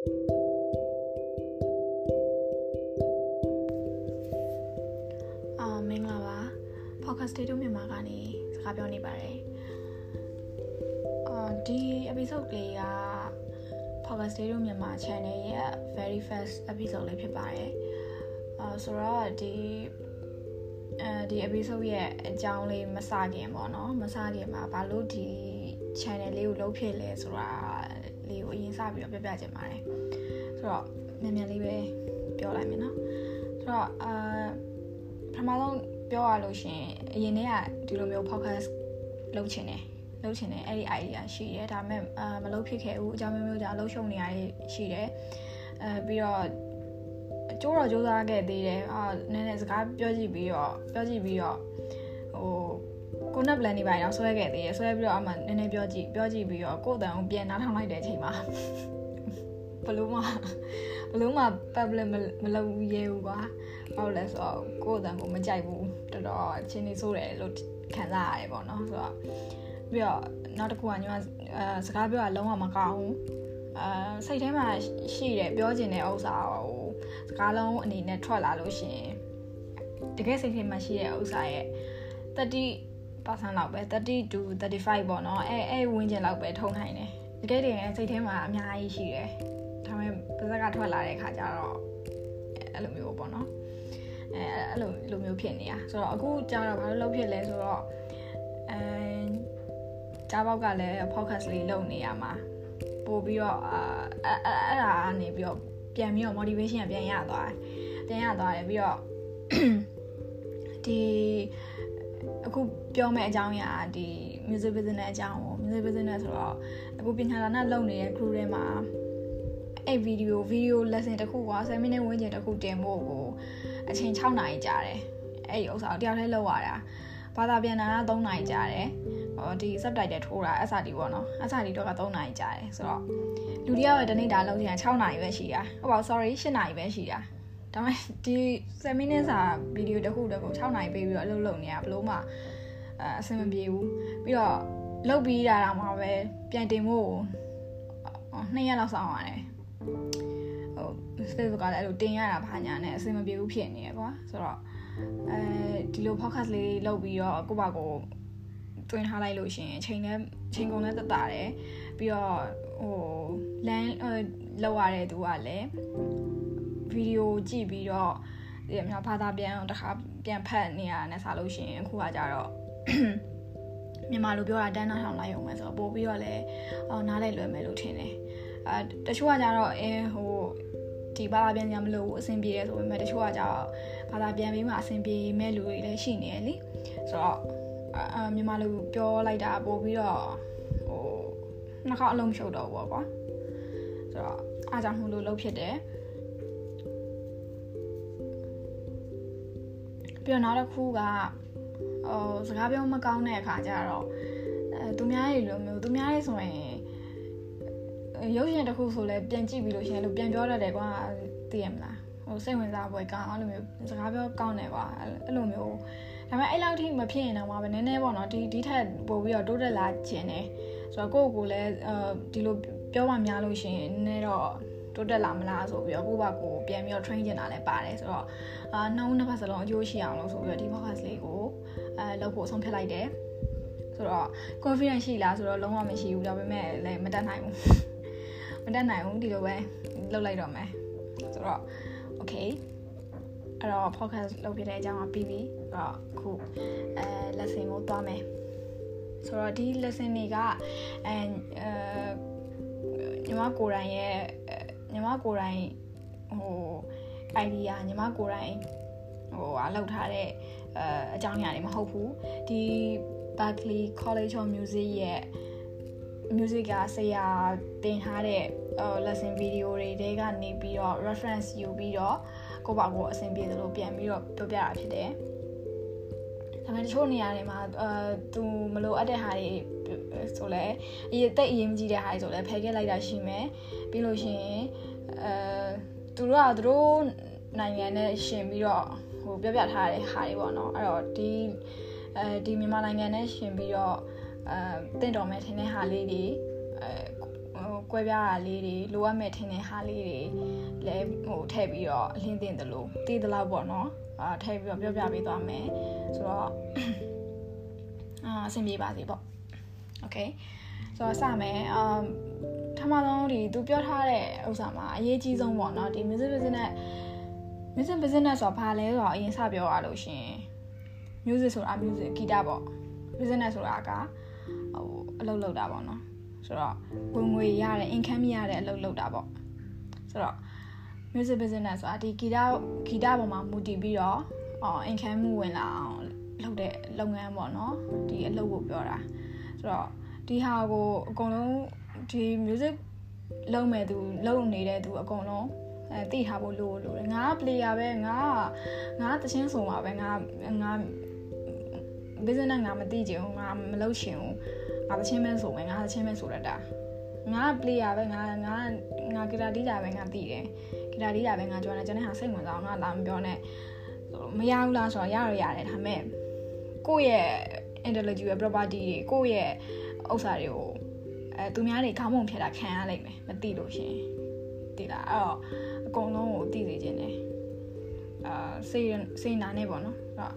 အာမင်္ဂလာပါ podcast တေးတို့မြန်မာကနေစကားပြောနေပါတယ်အာဒီ episode လေးက podcast တေးတို့မြန်မာ channel ရဲ့ very first episode လေးဖြစ်ပါတယ်အာဆိုတော့ဒီအဲဒီ episode ရဲ့အကြောင်းလေးမစခင်ပေါ့နော်မစခင်မှာဘာလို့ဒီ channel လေးကိုလုပ်ဖြစ်လဲဆိုတာ လေးကိုအရင်စပြီးတော့ပြပြချင်ပါတယ်ဆိုတော့မြန်မြန်လေးပဲပြောလိုက်မယ်နော်ဆိုတော့အာပထမဆုံးပြောရလို့ရှင်အရင်တည်းကဒီလိုမျိုး podcast လုပ်ချင်တယ်လုပ်ချင်တယ်အဲ့ဒီ idea ရှိတယ်ဒါပေမဲ့အာမလုပ်ဖြစ်ခဲ့ဘူးအကြောင်းမျိုးမျိုးကြောင့်လှုပ်ရှုံနေရရှိတယ်အဲပြီးတော့ကြိုးတော့ကြိုးစားခဲ့သေးတယ်အာနည်းနည်းစကားပြောကြည့်ပြီးတော့ပြောကြည့်ပြီးတော့ဟို ကိုနက်ပလန်နေပါတော့ဆွဲခဲ့သေးတယ်ဆွဲပြီးတော့အမှနည်းနည်းပြောကြည့်ပြောကြည့်ပြီးတော့ကိုယ်တန်ကိုပြန်နားထောင်လိုက်တဲ့အချိန်မှာဘလို့မှဘလို့မှ public မလုပ်ရဲဘူးကွာဘာလို့လဲဆိုတော့ကိုယ်တန်ကိုမကြိုက်ဘူးတော်တော်အချင်းနေဆိုးတယ်လို့ခံစားရတယ်ပေါ့နော်ဆိုတော့ပြီးတော့နောက်တစ်ခုကညီမအဲစကားပြောတာလုံးဝမကောင်းဘူးအာစိတ်ထဲမှာရှိတယ်ပြောချင်တဲ့ဥစ္စာဟိုစကားလုံးအနေနဲ့ထွက်လာလို့ရှင်တကယ်စိတ်ထဲမှာရှိတဲ့ဥစ္စာရဲ့ 30%လောက်ပဲ30 to 35ပေါ့နော်အဲအဲဝင်းကျင်လောက်ပဲထုံနိုင်တယ်တကယ်တည်းစိတ်ထဲမှာအများကြီးရှိတယ်ဒါပေမဲ့ပါဇက်ကထွက်လာတဲ့ခါကျတော့အဲ့လိုမျိုးပေါ့နော်အဲအဲ့လိုလိုမျိုးဖြစ်နေတာဆိုတော့အခုကျတော့ဘာလို့လုပ်ဖြစ်လဲဆိုတော့အဲကြားပေါက်ကလည်း podcast လေးလုပ်နေရမှာပို့ပြီးတော့အာအဲ့ဒါကနေပြီးတော့ပြန်ပြီးတော့ motivation ပြန်ရသွားတယ်ပြန်ရသွားတယ်ပြီးတော့ဒီ အခုပြောမယ့်အကြောင်းအရာဒီ music business အကြောင်းကို music business ဆိုတော့အခုပညာဒါနလုပ်နေတဲ့ crew တွေမှာအဲ့ video video lesson တခုက7 minute ဝန်းကျင်တခုတင်ဖို့ကိုအချိန်6နာရီကြာတယ်အဲ့ဒီဥစ္စာကိုတယောက်တည်းလုပ်ရတာဘာသာပြန်တာက3နာရီကြာတယ်ဟောဒီ subtitle ထိုးတာ SRD ပေါ့နော် SRD တော့က3နာရီကြာတယ်ဆိုတော့လူတယောက်ရဲ့တနေ့တာလုပ်ချင်6နာရီပဲရှိတာဟုတ်ပါ sorry 8နာရီပဲရှိတာ ဒါပေမဲ့ဒီ7 minutes စာဗီဒီယိုတစ်ခုတည်းကို6နာရီပေးပြီးတော့အလုပ်လုပ်နေရဘလို့မှအအဆင်မပြေဘူးပြီးတော့လုပ်ပြီးတာတော့မှပဲပြန်တင်ဖို့2ရက်လောက်စောင့်ရတယ်ဟို Facebook ကလည်းအဲ့လိုတင်ရတာဘာညာနဲ့အဆင်မပြေဘူးဖြစ်နေရကွာဆိုတော့အဲဒီလို podcast လေးလုပ်ပြီးတော့ကိုယ့်ဘာကိုတွင်ထားလိုက်လို့ရှင်ချိန်နဲ့ချိန်ကုန်နဲ့တတတယ်ပြီးတော့ဟိုလမ်းလောက်ရတဲ့သူကလည်း ဗီဒီယိုကြည့်ပြီးတော့ဒီအများဘာသာပြန်တခါပြန်ဖတ်နေရတဲ့စားလို့ရှိရင်အခုကကြတော့မြန်မာလိုပြောတာတန်းနာထောင်လိုက်အောင်မယ်ဆိုတော့ပို့ပြီးတော့လည်းအော်နားလိုက်လွယ်မယ်လို့ထင်တယ်အဲတချို့ကကြတော့အဲဟိုဒီဘာသာပြန်ကြမလို့အဆင်ပြေတယ်ဆိုပေမဲ့တချို့ကကြတော့ဘာသာပြန်ပြီးမှအဆင်ပြေမဲ့လူတွေလည်းရှိနေတယ်လीဆိုတော့အာမြန်မာလိုပြောလိုက်တာပို့ပြီးတော့ဟိုနှစ်ခေါက်အလုံးမရှုပ်တော့ဘူးပေါ့ကွာဆိုတော့အားကြောင့်မလို့လှုပ်ဖြစ်တယ် ပြီးတော့နောက်တစ်ခုကဟိုစကားပြောမကောင်းတဲ့အခါကျတော့အဲသူများတွေလိုမျိုးသူများတွေဆိုရင်ရုပ်ရှင်တစ်ခုဆိုလဲပြန်ကြည့်ပြီးလို့ရှင်လို့ပြန်ပြောတတ်တယ်ကွာသိရမလားဟိုစိတ်ဝင်စားပွဲကောင်းအဲ့လိုမျိုးစကားပြောကောင်းတယ်ကွာအဲ့လိုမျိုးဒါပေမဲ့အဲ့လောက်ထိမဖြစ်ရင်တော့မှပဲနည်းနည်းပေါ့နော်ဒီဒီထက်ပို့ပြီးတော့တိုးတက်လာခြင်းတယ်ဆိုတော့ကိုယ့်ကိုယ်လည်းအဲဒီလိုပြောမှများလို့ရှင်နည်းနည်းတော့ တိုးတက်လာမလားဆိုပြီးတော့ကိုယ့်ဘာကိုပြန်ပြီးတော့ train ကျင်တာလည်းပါတယ်ဆိုတော့အာနှုံးနှစ်ဖက်စလုံးအကျိုးရှိအောင်လို့ဆိုပြီးတော့ဒီ podcast လေးကိုအဲလုပ်ဖို့ဆုံးဖြတ်လိုက်တယ်ဆိုတော့ confidence ရှိလားဆိုတော့လုံးဝမရှိဘူးဒါပေမဲ့လည်းမတက်နိုင်ဘူးမတက်နိုင်ဘူးဒီလိုပဲလုပ်လိုက်တော့မယ်ဆိုတော့ okay အဲ့တော့ podcast လုပ်ပြတဲ့အကြောင်းကပြီးပြီအဲ့တော့အခုအဲ lesson ကိုသွားမယ်ဆိုတော့ဒီ lesson တွေကအဲညီမကိုယ်တိုင်ရဲ့ ညီမကိုယ်တိုင်ဟို idea ညီမကိုယ်တိုင်ဟိုအလောက်ထားတဲ့အဲအကြောင်းအရာတွေမဟုတ်ဘူးဒီ Berkeley College of Music ရဲ့ music ကဆရာတင်ထားတဲ့ lesson video တွေတဲကနေပြီးတော့ reference ယူပြီးတော့ကိုယ့်ဘာကိုအဆင်ပြေသလိုပြန်ပြီးတော့ပြောပြတာဖြစ်တယ်။ဒါပေမဲ့တချို့နေရာတွေမှာအဲသူမလိုအပ်တဲ့ဟာတွေ ဆိုလဲအရေးတိတ်အရေးမကြီးတဲ့ဟာတွေဆိုလဲဖယ်ခဲ့လိုက်တာရှိမယ်။ပြီးလို့ရှိရင်အဲသူတို့ကသူတို့နိုင်ငံနဲ့ရှင်ပြီးတော့ဟိုပြောပြထားတဲ့ဟာတွေပေါ့နော်။အဲ့တော့ဒီအဲဒီမြန်မာနိုင်ငံနဲ့ရှင်ပြီးတော့အဲတင့်တော်မဲ့ထင်တဲ့ဟာလေးတွေအဲဟိုကွဲပြားတာလေးတွေလိုအပ်မဲ့ထင်တဲ့ဟာလေးတွေလည်းဟိုထည့်ပြီးတော့အလင်းတင်တယ်လို့တည်တယ်လို့ပေါ့နော်အာထည့်ပြီးတော့ပြောပြပေးသွားမယ်ဆိုတော့အာအဆင်ပြေပါစေပေါ့ okay ဆိုတော့စမယ် um ထမဆုံးဒီသူပြောထားတဲ့ဥစ္စာမှာအရေးကြီးဆုံးပေါ့နော်ဒီ music business music business ဆိုတာဘာလဲဆိုတော့အရင်စပြောရလို့ရှင် music ဆိုတာ music ဂီတပေါ့ business ဆိုတာကဟိုအလုပ်လုပ်တာပေါ့နော်ဆိုတော့ဝင်ငွေရတဲ့ income ရတဲ့အလုပ်လုပ်တာပေါ့ဆိုတော့ music business ဆိုတာဒီဂီတဂီတပေါ်မှာမူတည်ပြီးတော့အော် income ဝင်လာအောင်လုပ်တဲ့လုပ်ငန်းပေါ့နော်ဒီအလုပ်ကိုပြောတာဆိုတော့ ဒီဟာကိုအကုန်လုံးဒီ music လုပ်မဲ့သူလုပ်နေတဲ့သူအကုန်လုံးအဲသိထားဖို့လိုလိုတယ်ငါက player ပဲငါကငါတချင်းဆိုမှာပဲငါငါ business ငါမသိချင်ဘူးငါမလုပ်ချင်ဘူးငါတချင်းပဲဆိုမယ်ငါတချင်းပဲဆိုရတာငါ player ပဲငါငါငါဂီတာတီးတာပဲငါသိတယ်ဂီတာတီးတာပဲငါကြွားတယ်ကျွန်တော်ဟာစိတ်ဝင်စားအောင်ငါလာမပြောနဲ့မရဘူးလားဆိုတော့ရရရတယ်ဒါပေမဲ့ကိုယ့်ရဲ့ intellectual property တွေကိုယ့်ရဲ့ ဥစ္စာတွေကိုအဲသူများတွေခေါင်းပုံဖြတ်တာခံရလိမ့်မယ်မသိလို့ရှင်သိလားအဲ့တော့အကုန်လုံးကိုသိစေခြင်းတယ်အာစိတ်စိတ်နာနေပေါ့နော်အဲ့တော့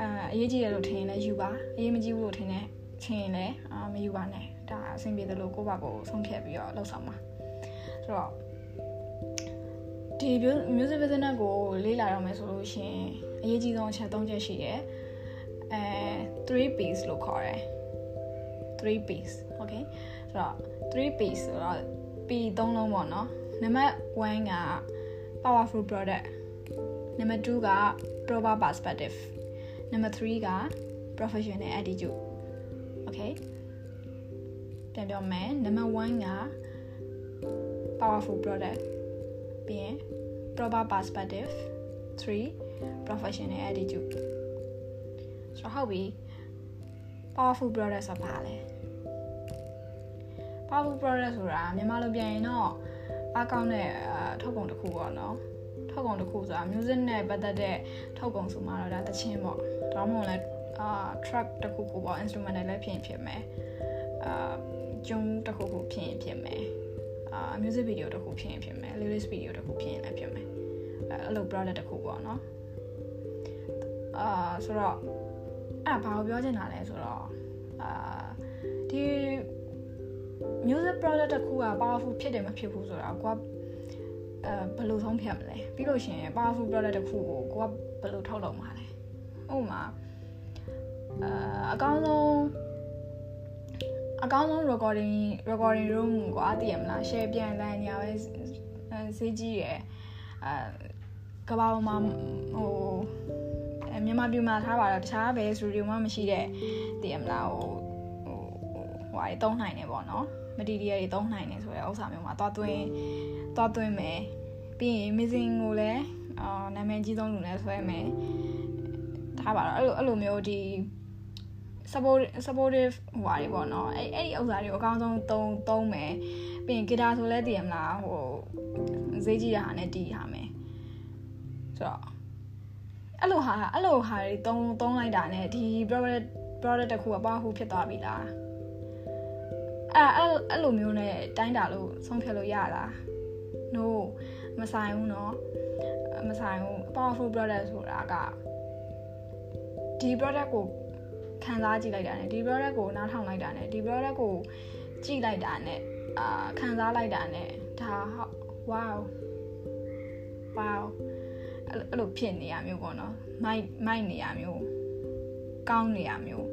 အာအရေးကြီးတယ်လို့ထင်ရင်လည်းယူပါအရေးမကြီးဘူးလို့ထင်တယ်ထင်ရင်လည်းအာမယူပါနဲ့ဒါအဆင်ပြေတယ်လို့ကိုယ့်ဘာကိုဆုံးဖြတ်ပြီးတော့လှုပ်ဆောင်ပါဆိုတော့ဒီ music business ကိုလေ့လာရမယ်ဆိုလို့ရှင်အရေးကြီးဆုံးအချက်၃ချက်ရှိတယ်အဲ 3 piece လို့ခေါ်တယ် 3 piece okay ဆိုတော့3 piece ဆိုတော့ P သုံးလုံးပေါ့နော်နံပါတ်1က powerful product နံပါတ်2က proper perspective နံပါတ်3က professional attitude okay ပြန်ပြောမယ်နံပါတ်1က powerful product ပြီးရင် proper perspective 3 professional attitude ဆိုတော့ဟုတ်ပြီ powerful product ဆိုတာဘာလဲ powerful product ဆိုတာမြန်မာလိုပြန်ရင်တော့အကောင့်နဲ့ထုတ်ကုန်တစ်ခုပေါ့နော်ထုတ်ကုန်တစ်ခုဆိုတာ music နဲ့ပတ်သက်တဲ့ထုတ်ကုန်ဆိုမှတော့ဒါတချင်းပေါ့ဒါမှမဟုတ်လဲအာ track တစ်ခုခုပေါ့ instrument နဲ့လည်းဖြစ်ရင်ဖြစ်မယ်အာကျုံတစ်ခုခုဖြစ်ရင်ဖြစ်မယ်အာ music video တစ်ခုဖြစ်ရင်ဖြစ်မယ် lyrics video တစ်ခုဖြစ်ရင်လည်းဖြစ်မယ်အဲ့လို product တစ်ခုပေါ့နော်အာဆိုတော့အဲ့ဘာကိုပြောချင်တာလဲဆိုတော့အာဒီ music product တစ်ခုက powerful ဖြစ်တယ်မဖြစ်ဘူးဆိုတာကိုကအဲဘယ်လိုဆုံးဖြတ်မလဲပြီးလို့ရှိရင် powerful product တစ်ခုကိုကိုကဘယ်လိုထုတ်လုပ်မှာလဲဥပမာအာအကောင်းဆုံးအကောင်းဆုံး recording recording room ကိုအားသိရမလား share ပြန်တိုင်းညာပဲဈေးကြီးရယ်အဲကဘာပေါ်မှာဟိုမြန်မာပြည်မှာထားပါတော့တခြားဘယ်စတူဒီယိုမှမရှိတဲ့သိရမလားဟို ဟိုဟိုဟာတုံးနိုင်နေပေါ့နော် material တွေတုံးနိုင်နေဆိုတဲ့ဥစ္စာမျိုးမှာသွားသွင်းသွားသွင်းမယ်ပြီးရင် missing ကိုလည်းအာနာမည်ကြီးဆုံးလူနဲ့ဆွဲမယ်ထားပါတော့အဲ့လိုအဲ့လိုမျိုးဒီ support supportive ဟိုဟာတွေပေါ့နော်အဲ့အဲ့ဒီဥစ္စာတွေကိုအကောင်းဆုံးသုံးသုံးမယ်ပြီးရင် guitar ဆိုလဲတည်ရမလားဟိုဈေးကြီးတဲ့ဟာနဲ့တီးထားမယ်ဆိုတော့အဲ့လိုဟာအဲ့လိုဟာတွေသုံးသုံးလိုက်တာ ਨੇ ဒီ product product တစ်ခုကပေါ့ဟူဖြစ်သွားပြီလား အဲ့အဲ့အဲ့လိုမျိုးနဲ့တိုင်းတာလို့ဆုံးဖြတ်လို့ရလား no မဆိုင်ဘူးเนาะမဆိုင်ဘူး powerful product ဆိုတာကဒီ product ကိုခံစားကြည့်လိုက်တာ ਨੇ ဒီ product ကိုနားထောင်လိုက်တာ ਨੇ ဒီ product ကိုကြည့်လိုက်တာ ਨੇ အာခံစားလိုက်တာ ਨੇ ဒါ wow wow အဲ့လိုဖြစ်နေရမျိုးပေါ့နော်မိုက်မိုက်နေရမျိုးကောင်းနေရမျိုး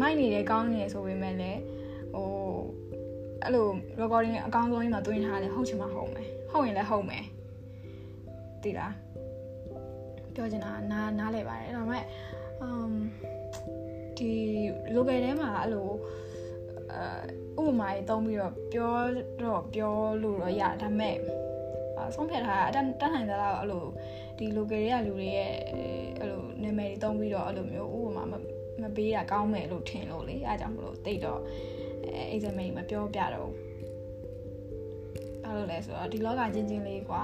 မိုက်နေတယ်ကောင်းနေတယ်ဆိုပေမဲ့လည်း ဟိုအဲ့လို recording အကောင်းဆုံးကြီးမှာတွင်းထားတယ်ဟုတ်ချင်မှဟုတ်မယ်ဟုတ်ရင်လည်းဟုတ်မယ်သိလားပြောချင်တာနားနားလဲပါတယ်ဒါပေမဲ့ um ဒီ local ထဲမှာအဲ့လိုအဲဥပမာကြီးသုံးပြီးတော့ပြောတော့ပြောလို့တော့ရဒါပေမဲ့ဆုံးဖြတ်ထားတာအတန်းတန်းနိုင်သလားအဲ့လိုဒီ local တွေကလူတွေရဲ့အဲ့လိုနာမည်တွေသုံးပြီးတော့အဲ့လိုမျိုးဥပမာမပေးတာကောင်းမယ်လို့ထင်လို့လေအဲအကြောင်းမလို့တိတ်တော့ အဲ exam မပြောပြတော့ဘာလို့လဲဆိုတော့ဒီလောကချင်းချင်းလေးကွာ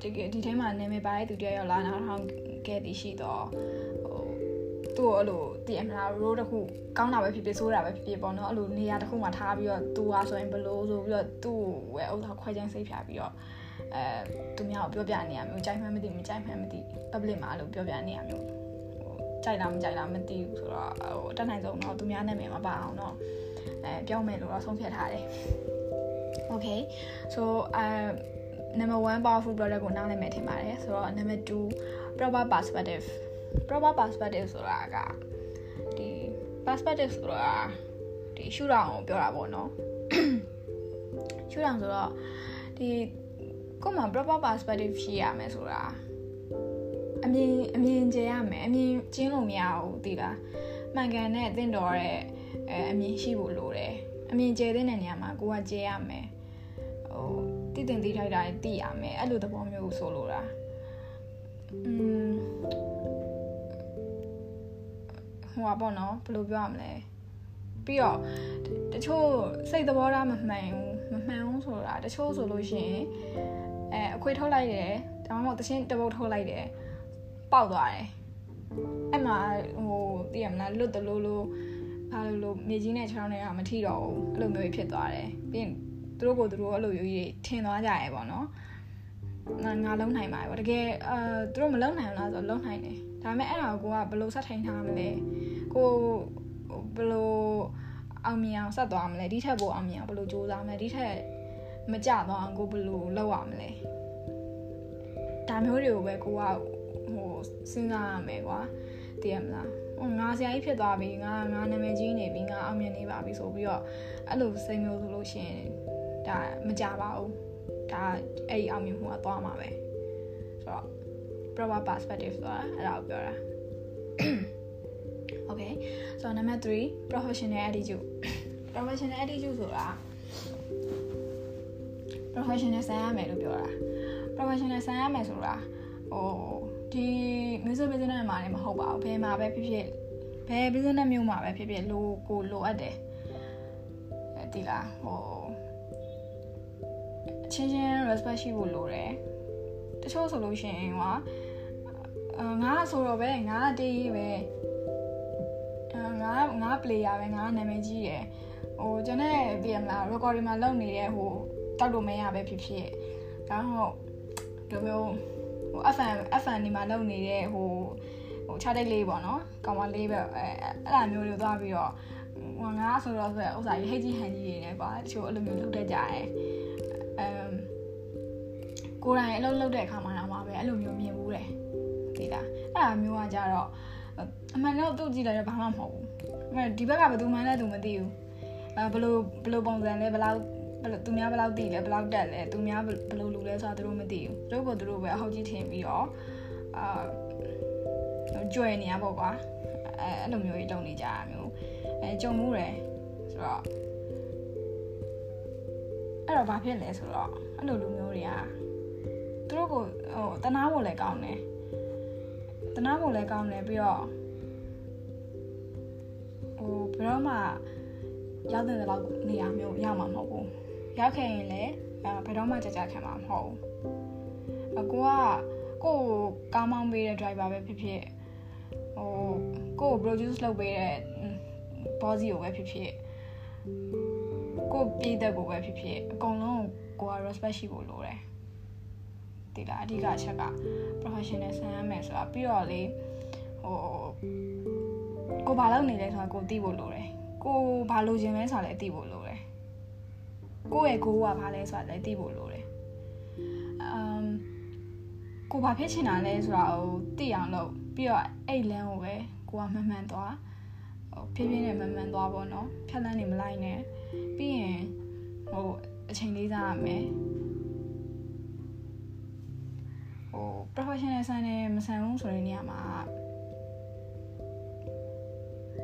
ဒီဒီထဲမှာနာမည်ပါတဲ့သူတယောက်ရောက်လာနောက်ထောင်ခဲ့တည်ရှိတော့ဟိုသူ့ကိုအဲ့လိုတည်ရမလား role တစ်ခုကောင်းတာပဲဖြစ်ဖြစ်ဆိုးတာပဲဖြစ်ဖြစ်ပေါ့နော်အဲ့လိုနေရာတစ်ခုမှာထားပြီးတော့သူဟာဆိုရင်ဘလို့ဆိုပြီးတော့သူ့ကိုဝယ်ဥစ္စာခွဲချမ်းစိတ်ဖြာပြီးတော့အဲသူများကိုပြောပြနေရမျိုးကြိုက်မှန်းမသိမကြိုက်မှန်းမသိ public မှာအဲ့လိုပြောပြနေရမျိုးကြိုက်လားမကြိုက်လားမသိဘူးဆိုတော့ဟိုတက်နိုင်ဆုံးတော့သူများနာမည်မပါအောင်တော့ အဲပြောမယ်လို့တော့ဆုံးဖြတ်ထားတယ် okay so uh number 1 powerful product ကိုနားလည်မယ်ထင်ပါတယ်ဆိုတော့ number 2 proper perspective proper perspective ဆိုတာကဒီ perspective ဆိုတာဒီရှုထောင့်ကိုပြောတာပေါ့နော်ရှုထောင့်ဆိုတော့ဒီကိုမှ proper perspective ရှိရမယ်ဆိုတာအမြင်အမြင်ကျရမယ်အမြင်ကျင်းလို့မရဘူးသိလားမှန်ကန်တဲ့အသင့်တော်တဲ့ အဲအမြင်ရှိဖို့လိုတယ်အမြင်ကျတဲ့နေရာမှာကိုကကျရမယ်ဟိုတည်တင်တည်ထိုက်တာသိရမယ်အဲ့လိုသဘောမျိုးဆိုလိုတာอืมဟိုပါပေါ့နော်ဘယ်လိုပြောရမလဲပြီးတော့တချို့စိတ်သဘောထားမမှန်ဘူးမမှန်ဘူးဆိုတာတချို့ဆိုလို့ရှိရင်အဲအခွေထုတ်လိုက်တယ်ဒါမှမဟုတ်တချင်းတပုတ်ထုတ်လိုက်တယ်ပေါက်သွားတယ်အဲ့မှာဟိုသိရမလားလွတ်တလို့လို့ ဘာလို့လို့မြေကြီးနဲ့ချောင်းနဲ့ကမထီတော့ဘူးအဲ့လိုမျိုးဖြစ်သွားတယ်ပြီးရင်သူတို့ကိုသူတို့အဲ့လိုမျိုးကြီးထင်သွားကြရဲပေါ့နော်ငါငါလုံးနိုင်ပါပဲတကယ်အဲသူတို့မလုံးနိုင်ဘူးလားဆိုတော့လုံးနိုင်တယ်ဒါပေမဲ့အဲ့ဒါကိုကဘယ်လိုဆက်ထိုင်ထားမလဲကိုဘယ်လိုအောင်မြင်အောင်ဆက်သွားမလဲဒီထက်ပိုအောင်မြင်အောင်ဘယ်လိုကြိုးစားမလဲဒီထက်မကြသွားအောင်ကိုဘယ်လိုလုပ်ရမလဲဒါမျိုးတွေကိုပဲကိုကဟိုစဉ်းစားရမယ်ကွာသိရမလား ဟိုငါဆရာကြီးဖြစ်သွားပြီငါငါနာမည်ကြီးနေပြီငါအောင်မြင်နေပါပြီဆိုပြီးတော့အဲ့လိုစိတ်မျိုးဆိုလို့ရှိရင်ဒါမကြပါဘူးဒါအဲ့ဒီအောင်မြင်မှုကသွားမှာပဲဆိုတော့ proper perspective ဆိုတာအဲ့ဒါကိုပြောတာ Okay so number 3 professional attitude professional attitude ဆိုတာ professional ဆန်ရမယ်လို့ပြောတာ professional ဆန်ရမယ်ဆိုတာဟို ဒီ music business မှာလည်းမဟုတ်ပါဘူးဘယ်မှာပဲဖြစ်ဖြစ်ဘယ် business မျိုးမှာပဲဖြစ်ဖြစ်လိုကိုလိုအပ်တယ်ဒီလားဟိုအချင်းချင်း respect ရှိဖို့လိုတယ်တချို့ဆိုလို့ရှိရင်ဟောငါဆိုတော့ပဲငါတေးပဲငါငါ player ပဲငါနာမည်ကြီးရယ်ဟိုကျွန်တော်သိရမလား recording မှာလုပ်နေတဲ့ဟိုတောက်လို့မရပဲဖြစ်ဖြစ်ဒါမှမဟုတ်ဒီမျိုး ဟို FM FM ဒီမှာလုပ်နေတဲ့ဟိုဟိုခြားတိတ်လေးပေါ့နော်ကောင်မလေးပဲအဲအဲ့လိုမျိုးတွေသွားပြီးတော့ဟိုငါဆိုတော့ဆိုဥစ္စာကြီးဟိတ်ကြီးဟန်ကြီးတွေနဲ့ကွာတချို့အဲ့လိုမျိုးလုပ်တတ်ကြတယ်အမ်ကိုယ်တိုင်အလုပ်လုပ်တဲ့အခါမှာတော့ပဲအဲ့လိုမျိုးမြင်ဘူးတယ်ဒီလားအဲ့ဒါမျိုးကကြတော့အမှန်တော့သူ့ကြည့်လိုက်တော့ဘာမှမဟုတ်ဘူးဒီဘက်ကဘယ်သူမှလည်းသူမသိဘူးအဲဘလို့ဘလို့ပုံစံလဲဘလောက် ဘလို့သူများဘလောက်သိလဲဘလောက်တက်လဲသူများဘလို့လူလဲဆိုတာသူတို့မသိဘူးသူတို့ကသူတို့ပဲအဟုတ်ကြီးထင်ပြီးတော့အာကြွယ်နေရပေါ့ကွာအဲအဲ့လိုမျိုးကြီးလုပ်နေကြတာမျိုးအဲကြုံမှုတယ်ဆိုတော့အဲ့တော့ဘာဖြစ်လဲဆိုတော့အဲ့လိုလူမျိုးတွေကသူတို့ကိုဟိုတနာဖို့လည်းကောင်းတယ်တနာဖို့လည်းကောင်းတယ်ပြီးတော့ဟိုဘယ်တော့မှရောက်တဲ့လောက်နေရာမျိုးရောက်မှာမဟုတ်ဘူး ရောက်ခဲ့ရင်လည်းဘယ်တော့မှကြကြခံမှာမဟုတ်ဘူးအကူကကိုကိုကားမောင်းပေးတဲ့ driver ပဲဖြစ်ဖြစ်ဟိုကိုကို produce လုပ်ပေးတဲ့ boss ကိုပဲဖြစ်ဖြစ်ကိုပြည်သက်ကိုပဲဖြစ်ဖြစ်အကုန်လုံးကိုက respect ရှိဖို့လိုတယ်ဒီလားအဓိကအချက်က professional ဆန်ရမယ်ဆိုတာပြီးတော့လေဟိုကိုဘာလုပ်နေလဲဆိုတာကိုသိဖို့လိုတယ်ကိုဘာလိုချင်လဲဆိုတာလည်းသိဖို့လိုတယ် ကိုယ့်ရဲ့ကိုကဘာလဲဆိုတာလည်းသိဖို့လိုတယ်အမ်ကိုဘာဖြစ်ချင်တာလဲဆိုတာကိုသိအောင်လုပ်ပြီးတော့အဲ့လမ်းကိုပဲကိုကမှန်မှန်သွားဟိုဖြည်းဖြည်းနဲ့မှန်မှန်သွားပေါ့နော်ဖြတ်လန်းနေမလိုက်နဲ့ပြီးရင်ဟိုအချိန်လေးစားရမယ်ဟို professional ဆန်နေမဆန်ဘူးဆိုတဲ့နေရာမှာ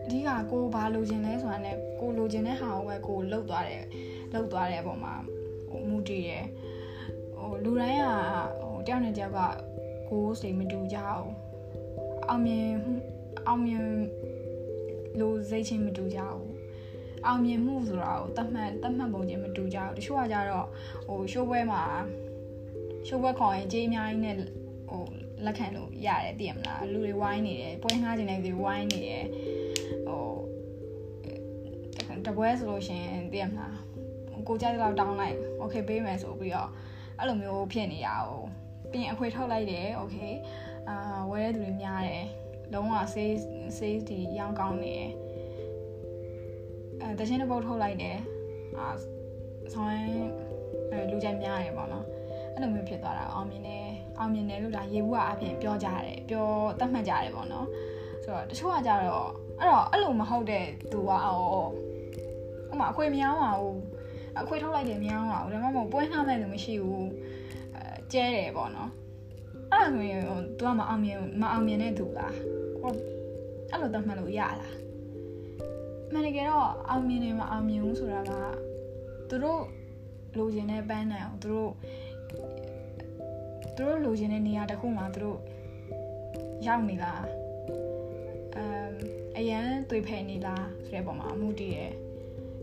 အဓိကကိုဘာလိုချင်လဲဆိုတာနဲ့ကိုလိုချင်တဲ့ဟာကိုပဲကိုလှုပ်သွားတယ်လှုပ်သွားတဲ့အပေါ်မှာဟိုမူတည်တယ်ဟိုလူတိုင်းကဟိုတယောက်နဲ့တယောက်ကကိုစိတ်မတူကြဘူးအောင်မြင်အောင်မြင်လို့စိတ်ချင်းမတူကြဘူးအောင်မြင်မှုဆိုတာကိုတတ်မှတ်တတ်မှတ်ပုံချင်းမတူကြဘူးတချို့ကကြတော့ဟိုရှိုးပွဲမှာရှိုးပွဲခေါ်ရင်ကြေးအများကြီးနဲ့ဟိုလက်ခံလို့ရတယ်သိရမလားလူတွေဝိုင်းနေတယ်ပွဲငှားခြင်းတွေဝိုင်းနေတယ်ဟို တပွဲဆိုလို့ရှင်သိရမလားကိုကြိုက်တော့တောင်းလိုက်โอเคပေးမယ်ဆိုပြီးတော့အဲ့လိုမျိုးဖြစ်နေရအောင်ပြင်အခွေထုတ်လိုက်တယ်โอเคအာဝယ်တဲ့သူတွေများတယ်လုံးဝ sales sales ဒီရောင်းကောင်းနေတယ်အဲတချင်းတစ်ပုတ်ထုတ်လိုက်တယ်အာဆောင်းအဲလူကြိုက်များတယ်ပေါ့နော်အဲ့လိုမျိုးဖြစ်သွားတာအောင်မြင်တယ်အောင်မြင်တယ်လို့ဒါရေဘူးကအပြင်ပြောကြတယ်ပြောတတ်မှတ်ကြတယ်ပေါ့နော်ဆိုတော့တချို့ကကြတော့အဲ့တော့အဲ့လိုမဟုတ်တဲ့သူကအော် ဥမာအခွေမြောင်းပါဘူးအခွေထုတ်လိုက်တယ်မြောင်းပါဘူးဒါမှမဟုတ်ပွဲနှောင်းတဲ့လူမရှိဘူးအဲကျဲတယ်ပေါ့နော်အဲ့လိုမျိုး तू ကမအောင်မြင်မအောင်မြင်တဲ့သူလားကိုအဲ့လိုတတ်မှတ်လို့ရလားမန်နေကတော့အောင်မြင်နေမအောင်မြင်ဘူးဆိုတာကသူတို့လိုချင်တဲ့ပန်းနိုင်အောင်သူတို့သူတို့လိုချင်တဲ့နေရာတစ်ခုမှာသူတို့ရောက်နေလားအမ်အရန်သွေးဖယ်နေလားဆိုတဲ့ပုံမှာအမှုတည်တယ်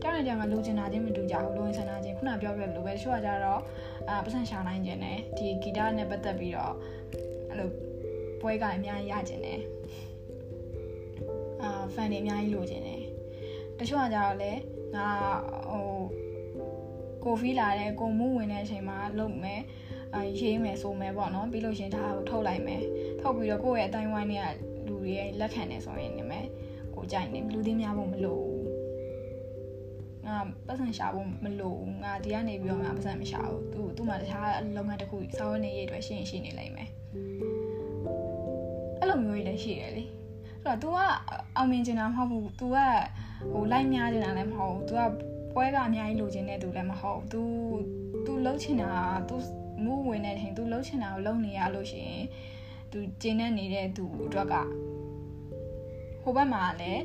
တောင်းနေကြမှာလိုချင်တာချင်းမတူကြဘူးလိုရင်ဆန္ဒချင်းခုနပြောပြလို့ပဲတချို့ကကြတော့အာပတ်စံရှာနိုင်ခြင်းနဲ့ဒီဂီတနဲ့ပတ်သက်ပြီးတော့အဲ့လိုပွဲကအများကြီးရခြင်းနဲ့အာဖန်တွေအများကြီးလိုချင်တယ်တချို့ကကြတော့လေငါဟိုကိုဖီးလာတဲ့ကိုမှုဝင်တဲ့အချိန်မှာလုပ်မယ်အဲရေးမယ်ဆိုမယ်ပေါ့နော်ပြီးလို့ရှင်ဒါကိုထုတ်လိုက်မယ်ထုတ်ပြီးတော့ကိုယ့်ရဲ့အတိုင်းဝိုင်းတွေကလူတွေရဲ့လက်ခံနေဆိုရင်နေမယ်ကိုကြိုက်နေလူသိများဖို့မလိုဘူး ငါပတ်စံရှာဖို့မလိုဘူးငါဒီကနေပြီးတော့ငါပတ်စံမရှာဘူးသူသူ့မှာတခြားလုပ်ငန်းတစ်ခုစောင်းနေရေးအတွက်ရှင်းရှင်းနေလိမ့်မယ်အဲ့လိုမျိုးကြီးလည်းရှိတယ်လေအဲ့တော့ तू ကအောင်မြင်ချင်တာမဟုတ်ဘူး तू ကဟိုလိုက်များချင်တာလည်းမဟုတ်ဘူး तू ကပွဲကအများကြီးလိုချင်တဲ့သူလည်းမဟုတ်ဘူး तू तू လှုပ်ချင်တာ तू မူးဝင်တဲ့ချိန် तू လှုပ်ချင်တာကိုလုပ်နေရလို့ရှိရင် तू ကျင်းနေနေတဲ့သူအတွက်ကဟိုဘက်မှာလည်း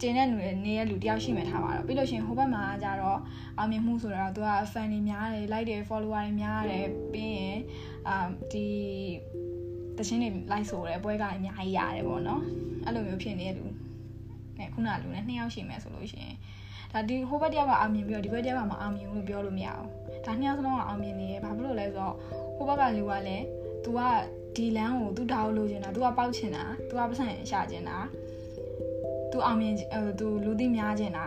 ကျင်းတဲ့လူနေတဲ့လူတယောက်ရှိမှထားပါတော့ပြီးလို့ရှိရင်ဟိုဘက်မှာကျတော့အောင်မြင်မှုဆိုတော့ तू က fan တွေများတယ် like တွေ follower တွေများတယ်ပြီးရင်အာဒီတချင်းတွေ like ဆိုရဲပွဲကအများကြီးရတယ်ပေါ့နော်အဲ့လိုမျိုးဖြစ်နေတဲ့လူနဲ့ခုနလူနဲ့နှစ်ယောက်ရှိမယ်ဆိုလို့ရှိရင်ဒါဒီဟိုဘက်တယောက်ကအောင်မြင်ပြီးတော့ဒီဘက်တယောက်ကမအောင်မြင်ဘူးလို့ပြောလို့မရအောင်ဒါနှစ်ယောက်စလုံးကအောင်မြင်နေရဘာဖြစ်လို့လဲဆိုတော့ဟိုဘက်ကလူကလည်း तू ကဒီလမ်းကို तू ဒါကိုလိုချင်တာ तू ကပေါက်ချင်တာ तू ကပတ်စံရှာချင်တာ तू အောင်မြင်အဲ तू လူသိများချင်တာ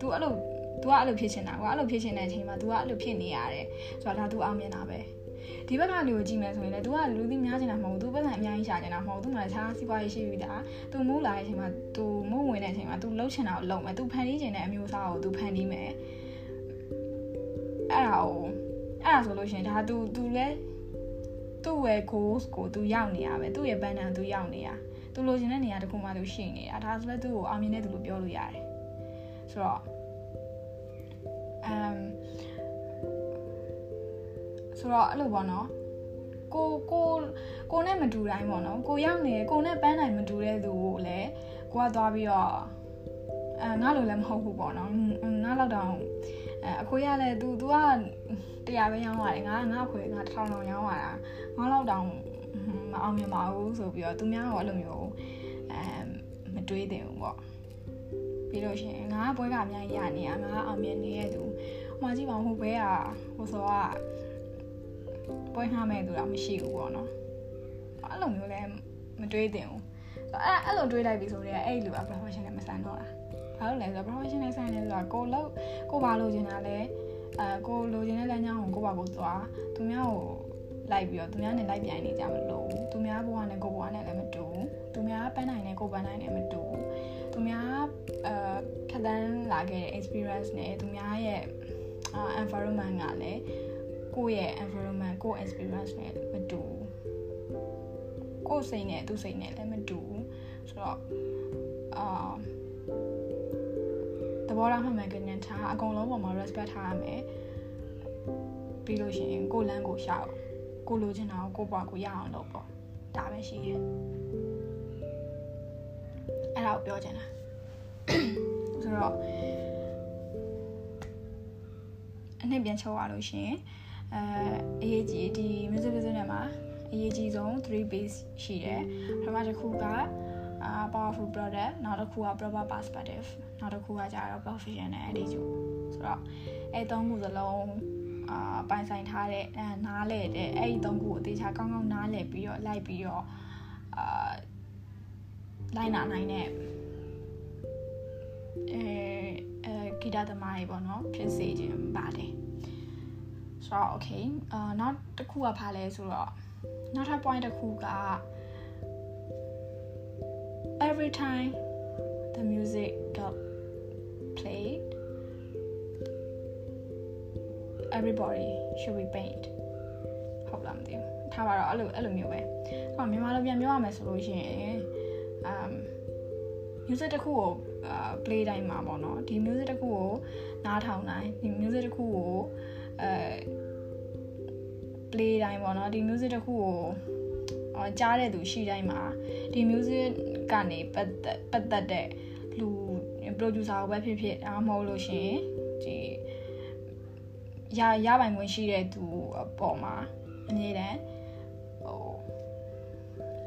तू အဲ့လို तू ကအဲ့လိုဖြစ်ချင်တာကွာအဲ့လိုဖြစ်ချင်တဲ့အချိန်မှာ तू ကအဲ့လိုဖြစ်နေရတယ်ဆိုတော့ဒါ तू အောင်မြင်တာပဲဒီဘက်ကလူကိုကြည့်မယ်ဆိုရင်လည်း तू ကလူသိများချင်တာမဟုတ်ဘူး तू ပတ်စံအများကြီးရှာချင်တာမဟုတ်ဘူး तू မှလည်းခြားစီးပွားရေးရှိပြီဒါ तू မိုးလာတဲ့အချိန်မှာ तू မိုးဝင်တဲ့အချိန်မှာ तू လှုပ်ချင်တာကိုလုပ်မယ် तू ဖန်တီးချင်တဲ့အမျိုးအစားကို तू ဖန်တီးမယ်အဲ့ဒါကိုအဲ့ဒါဆိုလို့ရှိရင်ဒါ तू तू လဲသူ့ရဲ့ goals ကို तू ရောက်နေရမယ်သူ့ရဲ့ banner သူရောက်နေရ သူလိုချင်တဲ့နေရာတစ်ခုမှသူရှိနေတာဒါဆိုလည်းသူ့ကိုအောင်မြင်တဲ့သူလို့ပြောလို့ရတယ်ဆိုတော့ um ဆိုတော့အဲ့လိုပေါ့နော်ကိုကိုကိုနဲ့မတူတိုင်းပေါ့နော်ကိုရောက်နေကိုနဲ့ပန်းတိုင်းမတူတဲ့သူကိုလည်းကိုကသွားပြီးတော့အဲငါလိုလည်းမဟုတ်ဘူးပေါ့နော်ငါလောက်တောင်အဲအခွေရလဲ तू तू ကတရားပဲရောင်းရတယ်ငါငါအခွေငါတစ်ထောင်လောက်ရောင်းရတာငါလောက်တောင် မအောင်မြင်ပါဘူးဆိုပြီးတော့သူများကအဲ့လိုမျိုးအဲမတွေးတင်ဘူးပေါ့ပြီးလို့ရှိရင်ငါကပွဲကအများကြီးရနေရငါကအောင်မြင်နေတဲ့သူဟိုမှာကြည့်ပါဦးဟိုဘဲကဟိုဆိုကပွဲနှားမဲ့သူတော့မရှိဘူးပေါ့နော်အဲ့လိုမျိုးလည်းမတွေးတင်ဘူးအဲ့အဲ့လိုတွေးလိုက်ပြီဆိုတော့အဲ့လူက professional မဆန်တော့လားဘာလို့လဲဆိုတော့ professional ဆန်နေဆိုတာကိုလို့ကိုဘာလို့ကျင်တာလဲအဲကိုလိုချင်တဲ့လမ်းကြောင်းကိုကိုပါကိုသွားသူများကို လိုက်ပြီးတော့သူများနဲ့လိုက်ပြိုင်နေကြမလို့သူများဘဝနဲ့ကိုဘဝနဲ့လည်းမတူသူများပန်းနိုင်နဲ့ကိုပန်းနိုင်နဲ့မတူသူများအဲဖြတ်တန်းလာခဲ့တဲ့ experience နဲ့သူများရဲ့ environment ကလည်းကိုယ့်ရဲ့ environment ကိုယ့် experience နဲ့မတူကိုယ့်စိတ်နဲ့သူ့စိတ်နဲ့လည်းမတူဆိုတော့အာသဘောထားမှန်မှန်ကန်ကန်ထားအကုန်လုံးပေါ်မှာ respect ထားရမယ်ပြီးလို့ရှိရင်ကိုလန်းကိုရှာအောင် ကိုလိုချင်တာကိုကိုပွားကိုရအောင်လုပ်ပေါ့ဒါပဲရှိရဲ့အဲ့ဒါကိုပြောချင်တာဆိုတော့အနှစ်ပြန်ချုပ်ရလို့ရှိရင်အဲအရေးကြီးဒီ music business မှာအရေးကြီးဆုံး3 base ရှိတယ်ပထမတစ်ခုက uh powerful product နောက်တစ်ခုက proper perspective နောက်တစ်ခုကကြတော့ professional attitude ဆိုတော့အဲသုံးခုစလုံး အာပိုင်ဆိုင်ထားတဲ့အဲနားလဲတဲ့အဲ့ဒီသုံးခုကိုအသေးချာကောင်းကောင်းနားလဲပြီးတော့လိုက်ပြီးတော့အာလိုက်နာနိုင်တဲ့အဲအဲဂီတသမားတွေပေါ့နော်ဖြစ်စေခြင်းပါတယ်ဆိုတော့ okay အာနောက်တစ်ခုကဘာလဲဆိုတော့နောက်ထပ် point တစ်ခုက every time the music got played everybody should be paid ဟုတ်လားမသိဘူးထားပါတော့အဲ့လိုအဲ့လိုမျိုးပဲဟောမြန်မာလိုပြန်ပြောရမယ်ဆိုလို့ရှိရင် um music တစ်ခုကို play တိုင်းမှာပေါ့နော်ဒီ music တစ်ခုကိုနားထောင်တိုင်းဒီ music တစ်ခုကိုအဲ play တိုင်းပေါ့နော်ဒီ music တစ်ခုကိုအော်ကြားတဲ့သူရှိတိုင်းမှာဒီ music ကနေပတ်သက်ပတ်သက်တဲ့လူ producer ကိုပဲဖြစ်ဖြစ်ဒါမှမဟုတ်လို့ရှိရင်ဒီ ရရပိုင်ခွင့်ရှိတဲ့သူအပေါ်မှာအမြဲတမ်းဟို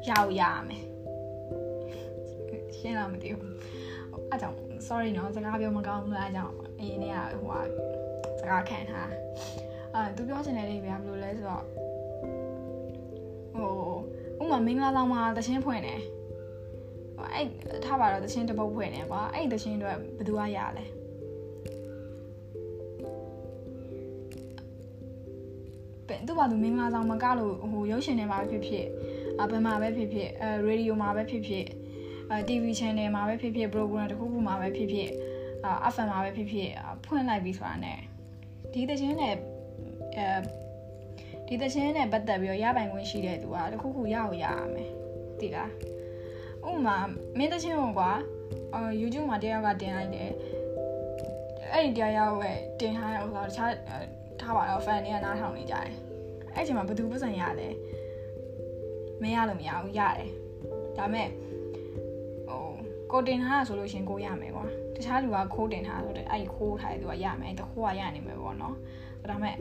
ရောက်ရမယ်ရှင်းလားမသိဘူးအဲ့ကြောင့် sorry နော်စကားပြောမကောင်းဘူးလားအဲ့ကြောင့်အရင်နေ့ကဟိုဟာစကားခံထားအဲသူပြောချင်တဲ့လေးပဲဘယ်လိုလဲဆိုတော့ဟိုဥမာမင်္ဂလာဆောင်မှာတခြင်းဖွင့်တယ်အဲ့ထားပါတော့တခြင်းတပုတ်ဖွင့်တယ်ကွာအဲ့တခြင်းတော့ဘယ်သူကရလဲ သူ့ဘာသူမင်္ဂလာဆောင်မကလို့ဟိုရုပ်ရှင်ထဲမှာဖြစ်ဖြစ်အဘယ်မှာပဲဖြစ်ဖြစ်အဲရေဒီယိုမှာပဲဖြစ်ဖြစ်အဲ TV channel မှာပဲဖြစ်ဖြစ် program တစ်ခုခုမှာပဲဖြစ်ဖြစ်အာ FM မှာပဲဖြစ်ဖြစ်ဖွင့်လိုက်ပြီဆိုတာ ਨੇ ဒီတခြင်းနဲ့အဲဒီတခြင်းနဲ့ပတ်သက်ပြီးတော့ရပိုင်ခွင့်ရှိတဲ့သူကတခုခုရအောင်ရရမယ်သိလားဥပမာမင်းတခြင်းကိုကွာအာ YouTube မှာတရားကတင်လိုက်တယ်အဲ့ဒီတရားရောက်ပဲတင်ထားတဲ့ဥစ္စာတခြားထားပါတော့ fan တွေကနားထောင်နေကြတယ် အဲ့ချိန်မှာဘယ်သူပတ်စံရလဲမရလို့မရဘူးရတယ်ဒါမဲ့ဟိုကိုတင်ထားတာဆိုလို့ရှင်ကိုရမယ်ကွာတခြားလူကခိုးတင်ထားဆိုတော့အဲ့ဒီခိုးထားတဲ့သူကရမယ်အဲ့တခိုးကရနိုင်မယ်ပေါ့နော်ဒါမဲ့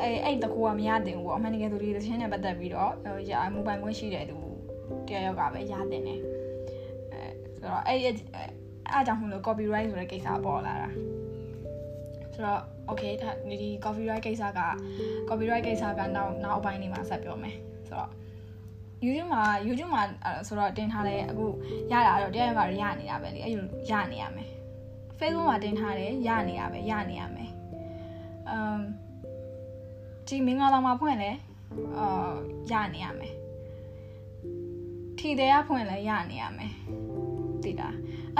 အဲ့အဲ့တခိုးကမရတင်ဘူးပေါ့အမှန်တကယ်သူဒီသချင်းနဲ့ပတ်သက်ပြီးတော့ရမူပိုင်ခွင့်ရှိတဲ့သူတရားရောက်ကပဲရတင်တယ်အဲဆိုတော့အဲ့အဲ့အကြောင်းမလို့ copyright ဆိုတဲ့ကိစ္စပေါ်လာတာဆိုတော့ okay ဒါဒီ copyright ကိစ္စက copyright ကိစ္စကနောက်နောက်အပိုင်းနေမှာဆက်ပြောမယ်ဆိုတော့ YouTube မှာ YouTube မှာဆိုတော့တင်ထားတယ်အခုရတာတော့တရားရောက်ကရနေတာပဲလေအဲ့လိုရနေရမယ် Facebook မှာတင်ထားတယ်ရနေတာပဲရနေရမယ်အမ်ဒီမင်္ဂလာမှာဖွင့်လဲအာရနေရမယ်ထီတဲ့ကဖွင့်လဲရနေရမယ် သိလား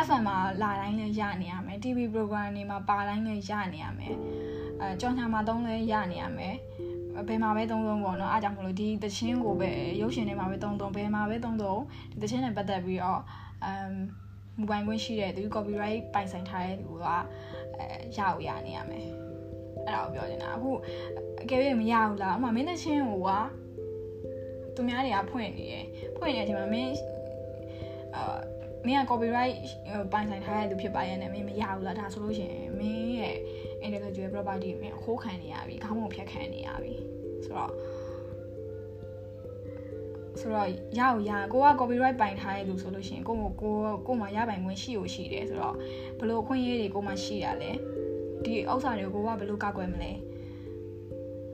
FM မှာလာတိုင်းလည်းရနေရမယ် TV program တွေမှာပါတိုင်းလည်းရနေရမယ်အဲကြောင်ညာမှာသုံးလည်းရနေရမယ်ဘယ်မှာပဲသုံးသုံးပေါ့နော်အားကြောင့်မလို့ဒီတချင်းကိုပဲရုပ်ရှင်တွေမှာပဲသုံးသုံးဘယ်မှာပဲသုံးသုံးဒီတချင်းနဲ့ပတ်သက်ပြီးတော့အမ်မိုဘိုင်းခွင့်ရှိတဲ့သူ copyright ပိုင်ဆိုင်ထားတဲ့သူကအဲရအောင်ရနေရမယ်အဲ့ဒါကိုပြောနေတာအခုအကယ်၍မရဘူးလားဥမာမင်းတချင်းကိုကသူများတွေကဖွင့်နေတယ်ဖွင့်နေတဲ့အချိန်မှာမင်းအာ မင်းက copyright ပိုင်ဆိုင်ထားတဲ့သူဖြစ်ပါရဲ့နဲ့မင်းမရဘူးလားဒါဆိုလို့ရှိရင်မင်းရဲ့ intellectual property မင်းခိုးခံနေရပြီခေါင်းပုံဖြတ်ခံနေရပြီဆိုတော့ဆိုတော့ရအောင်ရကိုက copyright ပိုင်ထားတဲ့သူဆိုလို့ရှိရင်ကိုကိုကိုမှရပိုင်ခွင့်ရှိ ਉਹ ရှိတယ်ဆိုတော့ဘယ်လိုအခွင့်အရေးတွေကိုမှရှိရလဲဒီဥစ္စာတွေကိုကိုကဘယ်လိုကောက်ွယ်မလဲ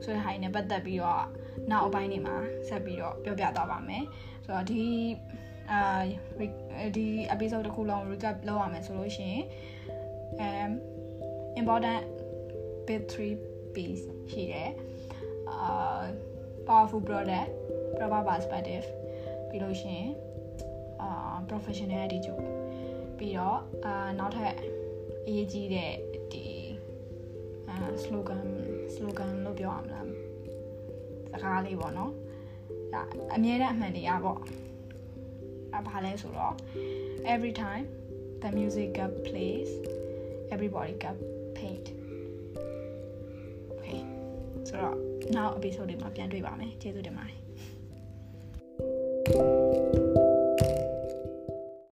ဆိုတဲ့ဟာတွေနဲ့ပတ်သက်ပြီးတော့နောက်အပိုင်းတွေမှာဆက်ပြီးတော့ပြောပြသွားပါမယ်ဆိုတော့ဒီ အာဒီ episode တစ်ခုလုံး recap လုပ်ရမယ်ဆိုလို့ရှိရင် um important bit 3 piece ရှိတယ်အာ powerful product proper perspective ပြီးလို့ရှိရင်အာ professional attitude ပြီးတော့အာနောက်ထပ်အရေးကြီးတဲ့ဒီအာ slogan slogan လို့ပြောရမလားစကားလေးပေါ့နော်ဒါအမြဲတမ်းအမှန်တရားပေါ့ အဘာလဲဆိုတော့ every time the music got plays everybody got paid okay ဆိုတော့နောက် episode တွေမှာပြန်တွေ့ပါမယ်ကျေးဇူးတင်ပါတယ်